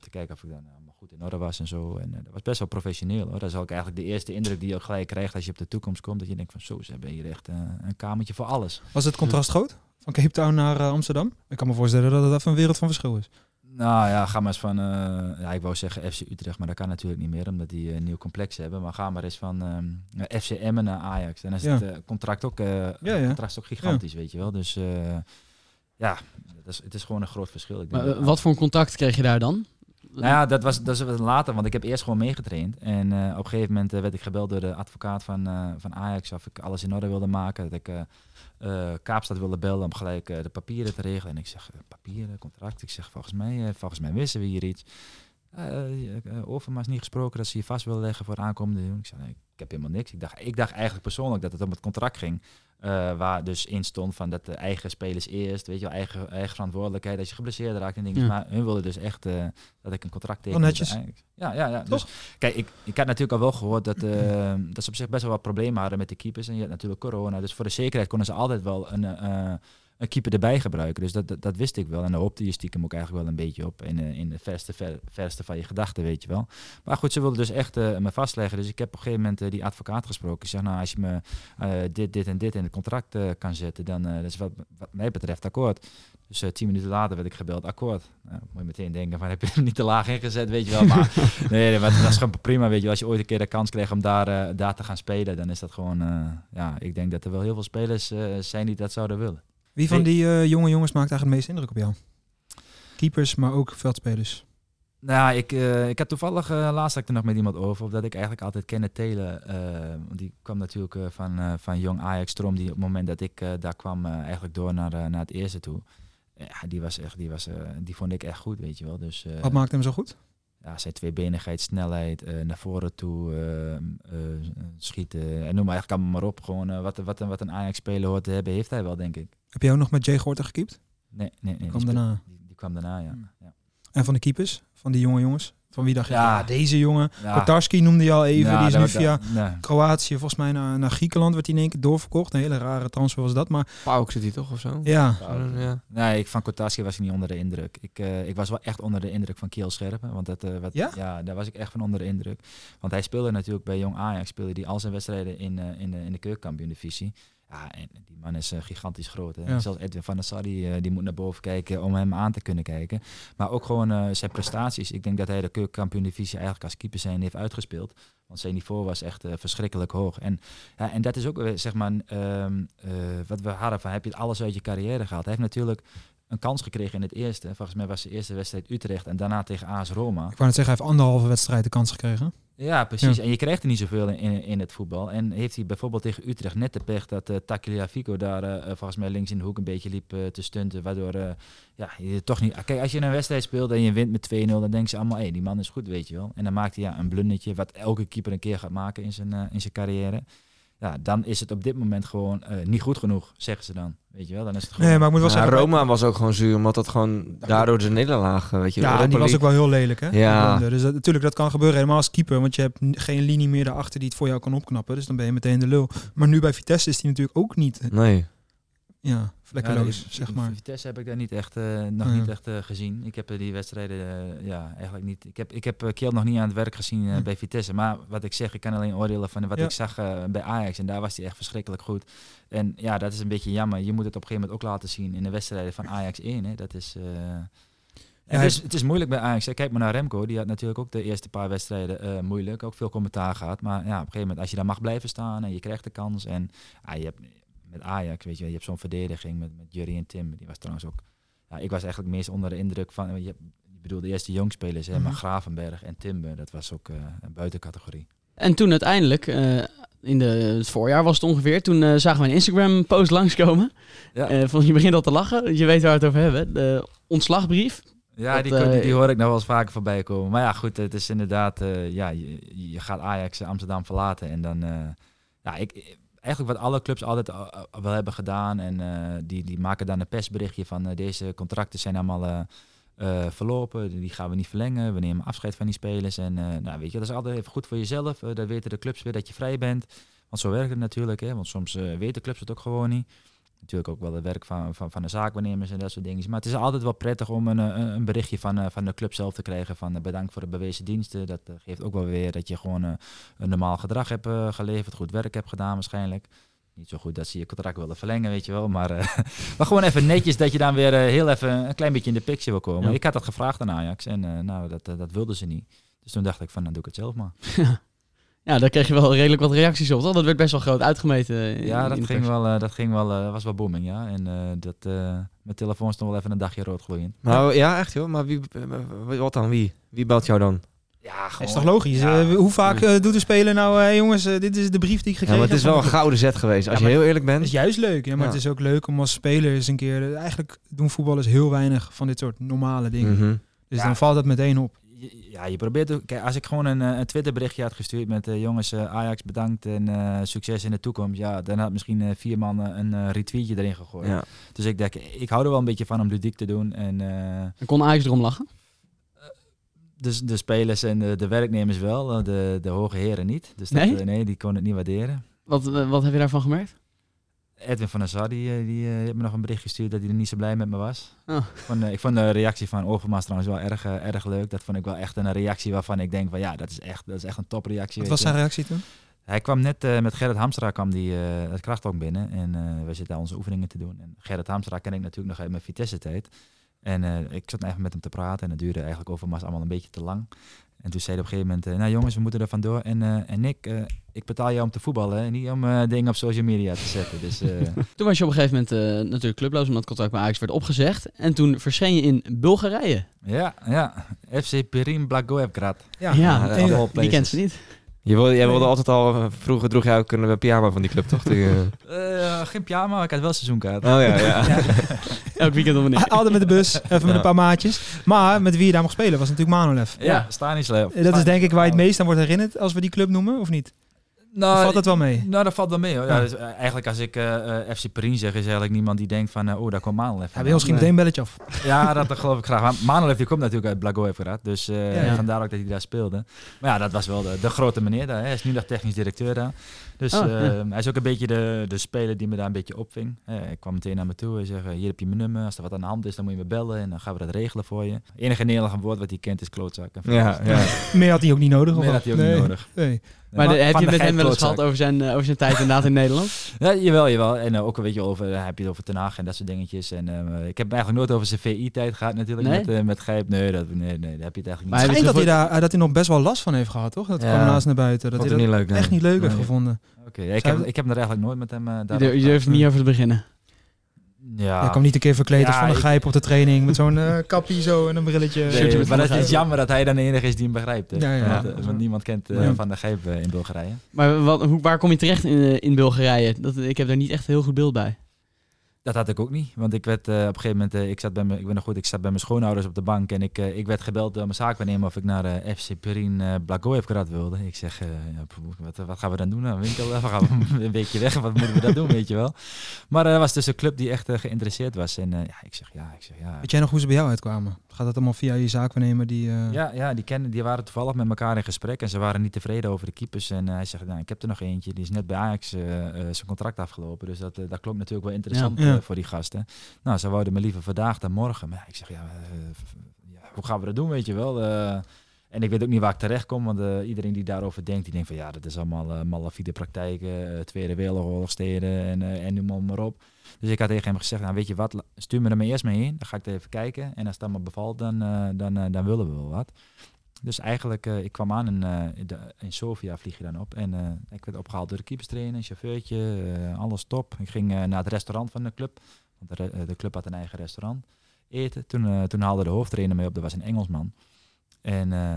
te kijken of ik dan allemaal goed in orde was en zo. En dat was best wel professioneel, hoor. Dat is ook eigenlijk de eerste indruk die je gelijk krijgt als je op de toekomst komt. Dat je denkt van, zo, ze hebben hier echt een kamertje voor alles. Was het contrast groot? Van Cape Town naar Amsterdam? Ik kan me voorstellen dat het even een wereld van verschil is. Nou ja, ga maar eens van, eh, ja, ik wou zeggen FC Utrecht, maar dat kan natuurlijk niet meer, omdat die een nieuw complex hebben. Maar ga maar eens van ehm FC Emmen naar Ajax. Dan is Ja. het eh, contract ook, eh, Ja, ja. contract is ook gigantisch, weet je wel. Dus eh, ja, het is, het is gewoon een groot verschil. Ik denk Maar, dat- eh, wat voor een contact kreeg je daar dan? Nou ja, dat was, dat wat later, want ik heb eerst gewoon meegetraind. En eh, op een gegeven moment eh, werd ik gebeld door de advocaat van, eh, van Ajax of ik alles in orde wilde maken. Dat ik eh, Kaapstad wilde bellen om gelijk eh, de papieren te regelen. En ik zeg, eh, papieren, contract? Ik zeg, volgens mij, eh, volgens mij wisten we hier iets. Uh, Overmars is niet gesproken dat ze je vast willen leggen voor aankomende. Ik zei, nee, heb helemaal niks. Ik dacht, ik dacht eigenlijk persoonlijk dat het om het contract ging. eh, waar dus in stond van dat de eigen spelers eerst, weet je wel, eigen, eigen verantwoordelijkheid als je geblesseerd raakt en dingen. Ja. Maar hun wilden dus echt eh, dat ik een contract teken. Wel met netjes. Ja, ja, ja. Dus kijk, ik, ik had natuurlijk al wel gehoord dat, eh, dat ze op zich best wel wat problemen hadden met de keepers. En je had natuurlijk corona. Dus voor de zekerheid konden ze altijd wel een, een keeper erbij gebruiken. Dus dat, dat, dat wist ik wel. En daar hoopte je stiekem ook eigenlijk wel een beetje op. In, eh, in de verste, ver- verste van je gedachten, weet je wel. Maar goed, ze wilden dus echt eh, me vastleggen. Dus ik heb op een gegeven moment eh, die advocaat gesproken. Ik zeg, nou, als je me dit, dit en dit in het contract kan zetten, dan dat is wat, wat mij betreft akkoord. Dus tien minuten later werd ik gebeld, akkoord. Nou, moet je meteen denken, van heb je hem niet te laag ingezet, weet je wel. Maar nee, dat is gewoon prima, weet je wel. Als je ooit een keer de kans kreeg om daar, daar te gaan spelen, dan is dat gewoon... ja, ik denk dat er wel heel veel spelers zijn die dat zouden willen. Wie van die eh, jonge jongens maakt eigenlijk het meeste indruk op jou? Keepers, maar ook veldspelers. Nou, ik, eh, ik had toevallig, eh, laatst had ik er nog met iemand over, of dat ik eigenlijk altijd Kenneth want die kwam natuurlijk van, van jong Ajax Strom, die op het moment dat ik daar kwam, eigenlijk door naar, naar het eerste toe. Ja, die was echt, die was, die vond ik echt goed, weet je wel. Dus, Wat maakt hem zo goed? ja, zijn tweebenigheid, snelheid, naar voren toe, schieten, en noem maar eigenlijk allemaal maar op. Gewoon wat, wat, wat een Ajax-speler hoort te hebben, heeft hij wel, denk ik. Heb jij ook nog met Jay Gorter gekiept? Nee, nee, nee. Die kwam daarna. Die, die kwam daarna, ja. Hmm. ja. En van de keepers? Van die jonge jongens? Van wie dacht je, Ja. ja, deze jongen. Ja. Kotarski noemde je al even. Ja, die is nu dat- via nee. Kroatië, volgens mij naar, naar Griekenland, werd hij in één keer doorverkocht. Een hele rare transfer was dat. Maar Pauk zit hij toch of zo? ja, Ja. Nee, ik, van Kotaski was ik niet onder de indruk. Ik, eh, ik was wel echt onder de indruk van Kiel Scherpen. Want dat, eh, wat, Ja? daar was ik echt van onder de indruk. Want hij speelde natuurlijk bij Jong Ajax. Speelde die al zijn wedstrijden in, eh, in de, in de keukenkampioen-divisie. Ja, en die man is eh, gigantisch groot. Hè. Ja. Zelfs Edwin van der Sar, die, eh, die moet naar boven kijken om hem aan te kunnen kijken. Maar ook gewoon eh, zijn prestaties. Ik denk dat hij de keukenkampioen-divisie eigenlijk als keeper zijn heeft uitgespeeld. Want zijn niveau was echt verschrikkelijk hoog. En, ja, en dat is ook, zeg maar, ehm, eh, wat we hadden van, heb je alles uit je carrière gehaald? Hij heeft natuurlijk een kans gekregen in het eerste. Volgens mij was de eerste wedstrijd Utrecht en daarna tegen AS Roma. ik wou net zeggen, hij heeft anderhalve wedstrijd de kans gekregen. Ja, precies. Ja. En je krijgt er niet zoveel in, in, in het voetbal. En heeft hij bijvoorbeeld tegen Utrecht net de pech dat uh, Tagliafico daar eh, volgens mij links in de hoek een beetje liep eh, te stunten. Waardoor eh, ja, je toch niet... Kijk, als je een wedstrijd speelt en je wint met 2-0, dan denken ze allemaal, hé, die man is goed, weet je wel. En dan maakt hij ja, een blundertje, wat elke keeper een keer gaat maken in zijn, eh, in zijn carrière. Ja, dan is het op dit moment gewoon eh, niet goed genoeg, zeggen ze dan. Weet je wel, dan is het gewoon... Nee, maar ik moet wel Ja, zeggen... Roma was ook gewoon zuur, omdat dat gewoon daardoor de nederlaag, weet je. Ja, en die was ook wel heel lelijk, hè? Ja. Dus dat, natuurlijk, dat kan gebeuren helemaal als keeper. Want je hebt geen linie meer daarachter die het voor jou kan opknappen. Dus dan ben je meteen de lul. Maar nu bij Vitesse is die natuurlijk ook niet, Nee. Ja, vlekkeloos, Ja, zeg maar. Vitesse heb ik daar niet echt, eh, nog Ja. niet echt eh, gezien. Ik heb eh, die wedstrijden ja, eigenlijk niet. Ik heb, ik heb Kiel nog niet aan het werk gezien Hm. bij Vitesse. Maar wat ik zeg, ik kan alleen oordelen van wat Ja. ik zag bij Ajax. En daar was hij echt verschrikkelijk goed. En ja, dat is een beetje jammer. Je moet het op een gegeven moment ook laten zien in de wedstrijden van Ajax 1. Hè. Dat is. hij- het, is, het is moeilijk bij Ajax. Kijk maar naar Remco. Die had natuurlijk ook de eerste paar wedstrijden moeilijk. Ook veel commentaar gehad. Maar ja, op een gegeven moment, als je daar mag blijven staan en je krijgt de kans. En ah, je hebt met Ajax, weet je, je hebt zo'n verdediging met, met Jurrie en Tim. Die was trouwens ook. Ja, ik was eigenlijk meest onder de indruk van. Je, ik bedoel, de eerste jongspelers, hè, Mhm. maar Gravenberg en Timber, dat was ook eh, een buitencategorie. En toen uiteindelijk, eh, in de, het voorjaar was het ongeveer, toen eh, zagen we een Instagram-post langskomen. Ja. Van, je begint al te lachen, je weet waar we het over hebben. De ontslagbrief. Ja, Dat, die, die, die hoor ik nou wel eens vaker voorbij komen. Maar ja, goed, het is inderdaad, ja, je, je gaat Ajax Amsterdam verlaten en dan, ja, ik, eigenlijk wat alle clubs altijd al- al wel hebben gedaan en eh, die, die maken dan een persberichtje van eh, deze contracten zijn allemaal eh, eh, verlopen, die gaan we niet verlengen, we nemen afscheid van die spelers en eh, nou, weet je, dat is altijd even goed voor jezelf, dan weten de clubs weer dat je vrij bent, want zo werkt het natuurlijk, hè, want soms weten clubs het ook gewoon niet. Natuurlijk ook wel het werk van, van, van de zaakwaarnemers en dat soort dingen. Maar het is altijd wel prettig om een, een, berichtje van, uh, van de club zelf te krijgen. Van uh, bedankt voor de bewezen diensten. Dat uh, geeft ook wel weer dat je gewoon een normaal gedrag hebt geleverd. Goed werk hebt gedaan waarschijnlijk. Niet zo goed dat ze je contract willen verlengen, weet je wel. Maar, uh, maar gewoon even netjes dat je dan weer heel even een klein beetje in de picture wil komen. Ja. Ik had dat gevraagd aan Ajax en uh, nou, dat, dat wilden ze niet. Dus toen dacht ik van, dan doe ik het zelf maar. Ja, daar kreeg je wel redelijk wat reacties op, toch? Dat werd best wel groot uitgemeten. in- Ja, in dat de ging pers. wel, eh, dat ging wel, eh, was wel booming, ja. En eh, dat, eh, mijn telefoon stond wel even een dagje rood gloeiend. Nou ja, echt joh. Maar wie, eh, wat dan? Wie? Wie belt jou dan? Ja, Dat gewoon. is toch logisch? Ja. Eh, hoe vaak eh, doet de speler nou, eh, jongens, eh, dit is de brief die ik Ja, gekregen maar het is heb wel een de gouden zet geweest. Als Ja, je heel eerlijk bent. is juist leuk, ja, maar Ja. het is ook leuk om als speler eens een keer... Eigenlijk doen voetballers heel weinig van dit soort normale dingen. Mhm. Dus Ja. dan valt dat meteen op. Ja, je probeert ook... Kijk, als ik gewoon een, eh, een Twitterberichtje had gestuurd met... eh, jongens, eh, Ajax bedankt en eh, succes in de toekomst. Ja, dan had misschien eh, vier man eh, een eh, retweetje erin gegooid. Ja. Dus ik denk, ik hou er wel een beetje van om ludiek te doen. En eh, En kon Ajax erom lachen? dus de spelers en de, de werknemers wel, de, de hoge heren niet. Dus dat, Nee? nee, die konden het niet waarderen. Wat, wat heb je daarvan gemerkt? Edwin van der Sar, die, eh, die eh, heeft me nog een bericht gestuurd dat hij er niet zo blij met me was. Oh. Ik, vond, eh, ik vond de reactie van Overmars trouwens wel erg, erg leuk. Dat vond ik wel echt een reactie waarvan ik denk van ja, dat is echt, dat is echt een topreactie. Wat was je. zijn reactie toen? Hij kwam net met Gerrit Hamstra kwam die, eh, het krachthok binnen en we zitten daar onze oefeningen te doen. En Gerrit Hamstra ken ik natuurlijk nog uit mijn Vitesse-tijd. En ik zat even met hem te praten en het duurde eigenlijk Overmars allemaal een beetje te lang. En toen zei hij op een gegeven moment, eh, nou jongens, we moeten er vandoor. En, eh, en Nick, eh, ik betaal jou om te voetballen, hè, niet om eh, dingen op social media te zetten. Dus eh, Toen was je op een gegeven moment eh, natuurlijk clubloos, omdat het contract bij Ajax werd opgezegd. En toen verscheen je in Bulgarije. ja, ja, FC Pirin Blagoevgrad. Ja, Ja, en- wie kent ze niet? Je wilde, jij wilde altijd al, eh, vroeger droeg jij ook een eh, pyjama van die club, toch? Die, eh, geen pyjama, maar ik had wel seizoenkaart. Oh ja, ja. Elk weekend een Altijd met de bus, even met een paar maatjes. Maar met wie je daar mocht spelen was natuurlijk Manolev. Ja, Stanislev. Eh, Dat is denk ik waar je het meest aan wordt herinnerd als we die club noemen, of niet? Nou, valt dat wel mee? Nou, dat valt wel mee. Hoor. Ja. Ja. dus, eh, eigenlijk als ik eh, eh, FC Perin zeg, is eigenlijk niemand die denkt van, oh, daar komt Manolev. Hij bij ons ging meteen een belletje af. Ja, dat, dat geloof ik graag. Maar Manolev die komt natuurlijk uit Blagoevgrad, dus eh, Ja, ja. vandaar ook dat hij daar speelde. Maar ja, dat was wel de, de grote meneer daar. Hè. Hij is nu nog technisch directeur daar. Dus Oh, eh, ja. hij is ook een beetje de, de speler die me daar een beetje opving. Eh, hij kwam meteen naar me toe en zei, hier heb je mijn nummer. Als er wat aan de hand is, dan moet je me bellen en dan gaan we dat regelen voor je. Het enige Nederlandse woord wat hij kent is klootzak. En ja, ja. Meer had hij ook niet nodig. of Meer had hij ook Nee. niet nodig. Nee. Maar de- heb je met hem wel eens gehad over zijn, eh, over zijn tijd inderdaad in Nederland? Ja, jawel, jawel. En eh, ook een beetje over, eh, heb je het over Ten Hag en dat soort dingetjes. En ik heb eigenlijk nooit over zijn VI-tijd gehad natuurlijk Nee? met, eh, met Gijp. Nee, dat, nee, nee, daar heb je het eigenlijk Maar niet. hij Schijnt dat hij, daar, dat hij nog best wel last van heeft gehad, toch? Dat Ja. kwam naast naar buiten. Dat Vond hij dat niet leuk. nee. echt niet leuk heeft gevonden. Oké, ik, heb, ik heb er eigenlijk nooit met hem uh, Je, durf- je durft niet over te beginnen. Ja, Hij kwam niet een keer verkleed als Ja, van een ik- grijp op de training met zo'n eh kappie zo en een brilletje. Nee, maar dat is Gijp. jammer dat hij dan de enige is die hem begrijpt. hè. Ja, ja. Want, eh, want niemand kent eh, Ja. Van der Gijp in Bulgarije. Maar wat, hoe, waar kom je terecht in, in Bulgarije? Dat, ik heb daar niet echt een heel goed beeld bij. Dat had ik ook niet, want ik werd eh, op een gegeven moment, eh, ik zat bij mijn, ik ben nog goed, ik zat bij mijn schoonouders op de bank en ik, eh, ik werd gebeld door mijn zaakwaarnemer of ik naar FC Perin Blagoevgrad wilde. Ik zeg, wat, wat gaan we dan doen? Nou, winkel, we gaan een weekje weg, wat moeten we dan doen, weet je wel? Maar er was dus een club die echt geïnteresseerd was en ja, ik zeg ja, ik zeg ja. Weet jij nog hoe ze bij jou uitkwamen? Gaat dat allemaal via je zaakwaarnemer die... eh, Ja, ja die, kennen, die waren toevallig met elkaar in gesprek en ze waren niet tevreden over de keepers. En eh, hij zegt, nou, ik heb er nog eentje, die is net bij Ajax eh, eh, zijn contract afgelopen. Dus dat, dat klonk natuurlijk wel interessant Ja. Voor die gasten. Nou, ze wouden me liever vandaag dan morgen. Maar ik zeg, ja, hoe gaan we dat doen, weet je wel? Eh, en ik weet ook niet waar ik terecht kom, want eh, iedereen die daarover denkt, die denkt van ja, dat is allemaal uh, malafide praktijken, eh, Tweede Wereldoorlogsteden en, eh en noem maar, maar op. Dus ik had tegen hem gezegd, nou weet je wat, stuur me er maar eerst mee heen, dan ga ik even kijken. En als het allemaal bevalt, dan, eh, dan, eh, dan willen we wel wat. Dus eigenlijk, eh, ik kwam aan in, de- in Sofia vlieg je dan op. En ik werd opgehaald door de keeperstrainer, chauffeurtje, alles top. Ik ging naar het restaurant van de club, want de, de club had een eigen restaurant. Eten. Toen, toen haalde de hoofdtrainer mee op, dat was een Engelsman. En eh,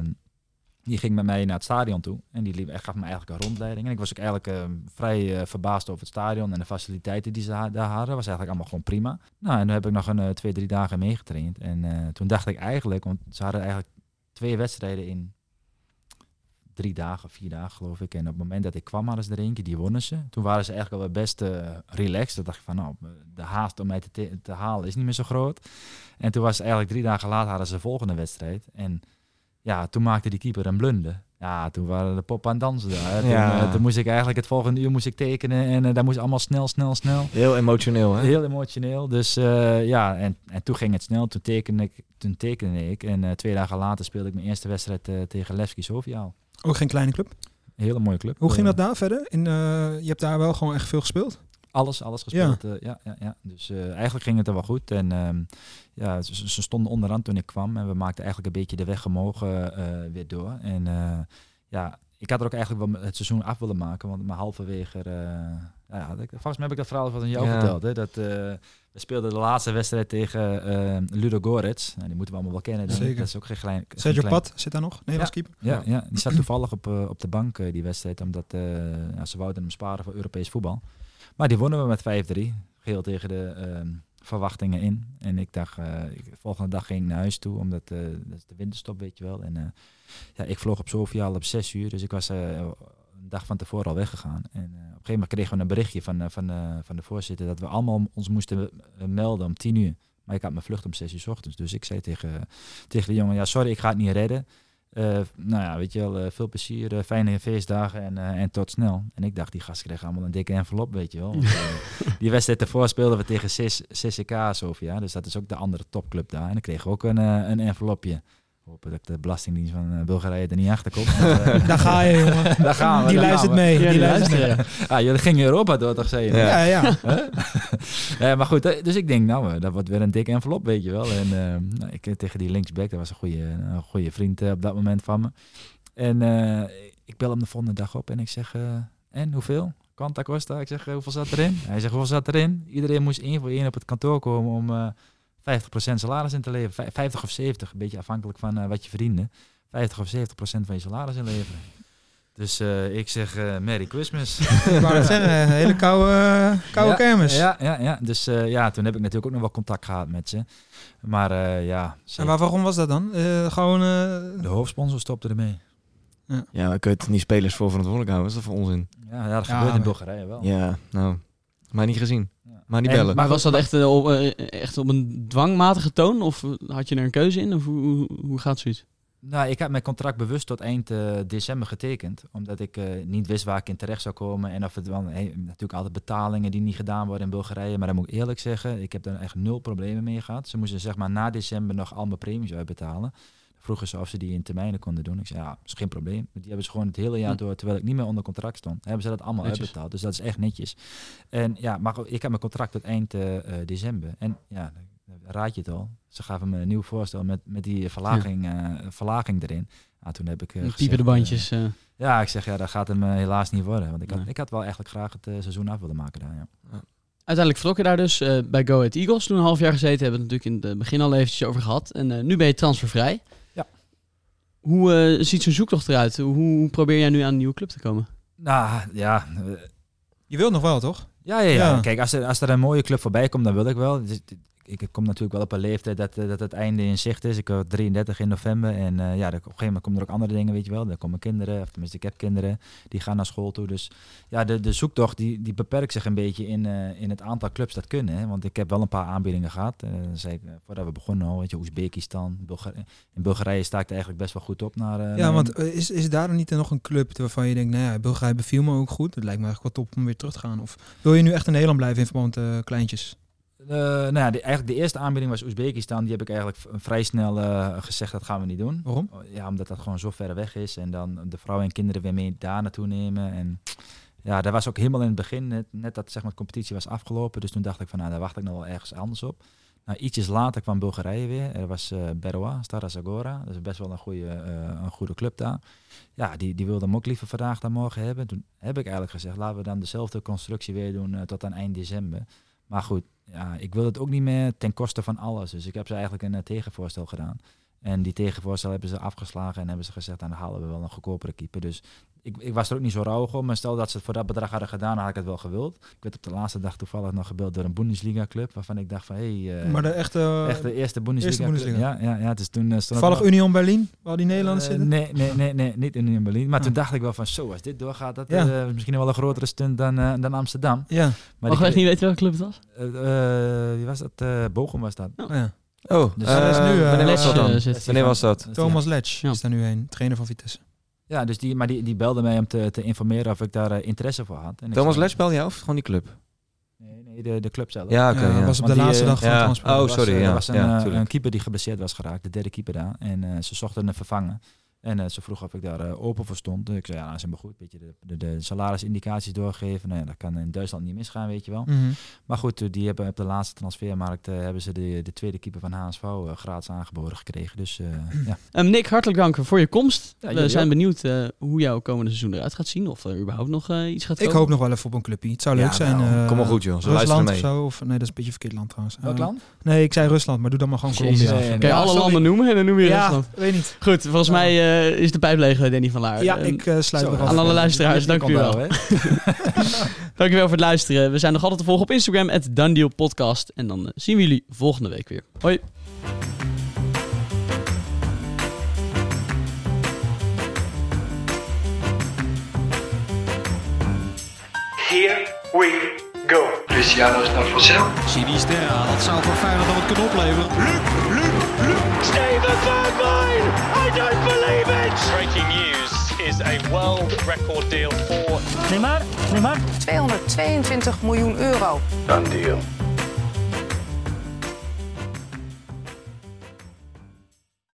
die ging met mij naar het stadion toe. En die liep, gaf me eigenlijk een rondleiding. En ik was ook eigenlijk eh, vrij eh, verbaasd over het stadion en de faciliteiten die ze daar hadden. was eigenlijk allemaal gewoon prima. Nou, en toen heb ik nog een eh, twee, drie dagen meegetraind. En eh, toen dacht ik eigenlijk, want ze hadden eigenlijk twee wedstrijden in drie dagen, vier dagen geloof ik. En op het moment dat ik kwam, hadden ze er die wonnen ze. Toen waren ze eigenlijk al best relaxed. Toen dacht ik van, nou, de haast om mij te, te- halen is niet meer zo groot. En toen was eigenlijk drie dagen later hadden ze de volgende wedstrijd. En ja, toen maakte die keeper een blunder. Ja, toen waren de pop aan het dansen daar. Toen, Ja. eh, toen moest ik eigenlijk het volgende uur moest ik tekenen. En uh, daar moest allemaal snel, snel, snel. Heel emotioneel, hè? Heel emotioneel. Dus uh, ja, en, en toen ging het snel. Toen tekende ik. Toen tekende ik en uh, twee dagen later speelde ik mijn eerste wedstrijd uh, tegen Levski Sofia. Ook geen kleine club? Een hele mooie club. Hoe ging dat daar verder? In, je hebt daar wel gewoon echt veel gespeeld? Alles, alles gespeeld. Ja, ja, ja, ja. Dus eigenlijk ging het er wel goed. En um, ja, ze, ze, stonden onderaan toen ik kwam. En we maakten eigenlijk een beetje de weg omhoog weer door. En ja, ik had er ook eigenlijk wel het seizoen af willen maken, want maar halverwege, eh, ja, volgens mij heb ik dat verhaal van jou Ja. verteld. Hè, dat, eh, we speelden de laatste wedstrijd tegen eh Ludo Gorets. Nou, die moeten we allemaal wel kennen. denk ik. Zeker. Dat is ook geen klein. geen Sergio klein- Pat zit daar nog, Nederlands keeper. Ja, ja, die zat toevallig op, eh, op de bank, eh, die wedstrijd, omdat eh, ja, ze wouden hem sparen voor Europees voetbal. Maar die wonnen we met 5-3, geheel tegen de ehm, verwachtingen in. En ik dacht, eh, de volgende dag ging ik naar huis toe, omdat eh, dat is de winterstop, weet je wel. En eh, ja, ik vloog op Sofia al op 6 uur, dus ik was eh, een dag van tevoren al weggegaan. En eh, op een gegeven moment kregen we een berichtje van, eh, van, eh, van de voorzitter dat we allemaal ons moesten eh, melden om 10 uur. Maar ik had mijn vlucht om 6 uur ochtends, dus ik zei tegen, tegen de jongen, ja sorry, ik ga het niet redden. Eh, nou ja, weet je wel, eh, veel plezier, eh, fijne feestdagen en, en tot snel. En ik dacht, die gasten kregen allemaal een dikke envelop, weet je wel. Want, die wedstrijd ervoor speelden we tegen CCK Sofia, dus dat is ook de andere topclub daar. En dan kregen we ook een, een envelopje. Hopen dat de Belastingdienst van eh, Bulgarije er niet achter komt. eh, Daar ga je, jongen. Daar gaan we, Die luistert mee. Ja, die die luistert mee. Ah, jullie gingen Europa door, toch zei je? Ja, ja. Eh, maar goed, eh, dus ik denk, nou, dat wordt weer een dikke envelop, weet je wel. En eh, nou, ik tegen die linksback, dat was een goede, een goede vriend op dat moment van me. En ik bel hem de volgende dag op en ik zeg, en hoeveel? Quanta Costa? Ik zeg, hoeveel zat erin? Hij zegt, hoeveel zat erin? Iedereen moest één voor één op het kantoor komen om 50% salaris in te leveren. Vij- 50 of 70, een beetje afhankelijk van eh, wat je verdiende. 50 of 70% van je salaris inleveren. Dus eh, ik zeg, eh, Merry Christmas. Ik wou het zeggen, een hele koude, koude ja, kermis. Ja, ja, ja. Dus eh, ja, toen heb ik natuurlijk ook nog wel contact gehad met ze. Maar eh, ja, ze- En waar, waarom was dat dan? Eh, gewoon... eh, de hoofdsponsor stopte ermee. Ja, maar kun je het niet spelers voor verantwoordelijk houden? Dat is toch voor onzin? Ja, ja dat Ja, gebeurt in maar- Bulgarije wel. Ja, nou, maar niet gezien. Ja. Maar niet En- bellen. Maar was dat echt, eh, op, eh, echt op een dwangmatige toon? Of had je er een keuze in? Of hoe, hoe, hoe gaat zoiets? Nou, ik heb mijn contract bewust tot eind eh, december getekend. Omdat ik eh, niet wist waar ik in terecht zou komen. En of het wel, hey, natuurlijk altijd betalingen die niet gedaan worden in Bulgarije. Maar dan moet ik eerlijk zeggen, ik heb daar echt nul problemen mee gehad. Ze moesten zeg maar na december nog al mijn premies uitbetalen. Vroegen ze of ze die in termijnen konden doen. Ik zei, ja, is geen probleem. Die hebben ze gewoon het hele jaar Hm. door, terwijl ik niet meer onder contract stond, hebben ze dat allemaal Netjes. uitbetaald. Dus dat is echt netjes. En ja, maar ik heb mijn contract tot eind eh, eh, december. En ja, dan raad je het al. Ze gaven me een nieuw voorstel met, met die verlaging, eh, verlaging erin. Nou, toen heb ik uh, Piepen de bandjes. eh. ja, ik zeg, ja, dat gaat hem helaas niet worden. Want ik had, Nee. ik had wel eigenlijk graag het seizoen af willen maken daar, ja. Uiteindelijk vertrok je daar dus eh, bij Go Ahead Eagles. Toen een half jaar gezeten, hebben we het natuurlijk in het begin al eventjes over gehad. En eh, nu ben je transfervrij. Hoe eh, ziet zo'n zoektocht eruit? Hoe, hoe probeer jij nu aan een nieuwe club te komen? Nou, ja, eh, Je wilt nog wel, toch? Ja, ja, ja. Ja. Kijk, als er, als er een mooie club voorbij komt, dan wil ik wel. Ik, kom natuurlijk wel op een leeftijd dat, eh, dat het einde in zicht is. Ik word 33 in november. En eh, ja, op een gegeven moment komen er ook andere dingen, weet je wel. Er komen kinderen, of tenminste, ik heb kinderen, die gaan naar school toe. Dus ja, de, de zoektocht die, die beperkt zich een beetje in, eh, in het aantal clubs dat kunnen. Hè. Want ik heb wel een paar aanbiedingen gehad. Eh, zei ik, voordat we begonnen al, weet je, Oezbekistan, Bulgarije. In Bulgarije sta ik er eigenlijk best wel goed op. Naar, Ja, want is, is daar niet nog een club waarvan je denkt, nou ja, Bulgarije beviel me ook goed. Het lijkt me eigenlijk wel top om weer terug te gaan. Of wil je nu echt in Nederland blijven in verband met kleintjes? Eh, nou ja, de, eigenlijk de eerste aanbieding was Oezbekistan. Die heb ik eigenlijk vrij snel eh, gezegd, dat gaan we niet doen. Waarom? Oh, Ja, omdat dat gewoon zo ver weg is. En dan de vrouwen en kinderen weer mee daar naartoe nemen. En ja, daar was ook helemaal in het begin, net, net dat zeg maar, de competitie was afgelopen. Dus toen dacht ik van, nou, daar wacht ik nog wel ergens anders op. Nou, ietsjes later kwam Bulgarije weer. Er was eh Beroa, Stara Zagora. Dat is best wel een goede, een goede club daar. Ja, die, die wilde hem ook liever vandaag dan morgen hebben. Toen heb ik eigenlijk gezegd, laten we dan dezelfde constructie weer doen tot aan eind december. Maar goed, ja, ik wil het ook niet meer ten koste van alles. Dus ik heb ze eigenlijk een eh, tegenvoorstel gedaan. En die tegenvoorstel hebben ze afgeslagen en hebben ze gezegd, "Nou, dan halen we wel een goedkopere keeper. Dus ik, ik was er ook niet zo rauw om. Maar stel dat ze het voor dat bedrag hadden gedaan, dan had ik het wel gewild. Ik werd op de laatste dag toevallig nog gebeld door een Bundesliga-club. Waarvan ik dacht van, hé, hey, maar de echte, eh, echt de eerste Bundesliga. Bundesliga. Ja, ja, ja, dus toen uh, stond toevallig Union Berlin, waar die Nederlanders Eh, zitten? nee, nee, nee, nee, niet in Union Berlin. Maar Ah. toen dacht ik wel van, zo, als dit doorgaat, dat Ja. eh, is misschien wel een grotere stunt dan, eh, dan Amsterdam. Ja, Maar Mag ik echt niet weten welke club het was? eh, eh, wie was dat? Eh Bochum was dat. oh, ja. Oh, Dus eh, dat is nu, eh, wanneer was dat dan? eh. Wanneer was dat? Thomas Letch Ja. is daar nu heen, trainer van Vitesse. Ja, dus die, maar die, die belde mij om te, te informeren of ik daar eh, interesse voor had. En Thomas Les belde jou of gewoon die club? Nee, nee de, de club zelf. Ja, oké. Ja, ja. was op Want de die, laatste eh, dag van ja. het transfer. Oh, Er was, sorry, eh, ja. Er was een, Ja, eh, tuurlijk. een keeper die geblesseerd was geraakt, de derde keeper daar. En eh, ze zochten een vervanger. En eh, ze vroeg of ik daar eh, open voor stond. Ik zei, ja, dat is helemaal goed. Beetje de, de, de salarisindicaties doorgeven. Nou ja, dat kan in Duitsland niet misgaan, weet je wel. Mhm. Maar goed, eh, die hebben op de laatste transfermarkt hebben ze de, de tweede keeper van HSV gratis aangeboden gekregen. Dus eh, ja. Ehm, Nick, hartelijk dank voor je komst. Ja, We zijn ook. benieuwd eh, hoe jouw komende seizoen eruit gaat zien. Of er überhaupt nog iets gaat Ik komen. hoop nog wel even op een clubje. Het zou leuk Ja, zijn. nou, eh, kom maar goed, joh. Ze Rusland of mee. zo. Of, nee, dat is een beetje verkeerd land trouwens. Welk land? Nee, ik zei Rusland, maar doe dan maar gewoon Colombia. Kan je alle landen noemen en dan noem je Ja, Rusland. weet niet. Goed, volgens Ja. mij is de pijp leeg, Danny van Laar. Ja, Ehm, ik eh, sluit Zo, me af. aan alle luisteraars, Je dank u wel. Dankjewel voor het luisteren. We zijn nog altijd te volgen op Instagram, het Done Podcast. En dan eh, zien we jullie volgende week weer. Hoi. Here we go. Cristiano is naar Vassel. Sinisterra, dat zou voor Feyenoord nog wat kunnen opleveren. Steven Bergwijn! I don't believe it! Breaking news is a world record deal for 222 miljoen euro. Done deal.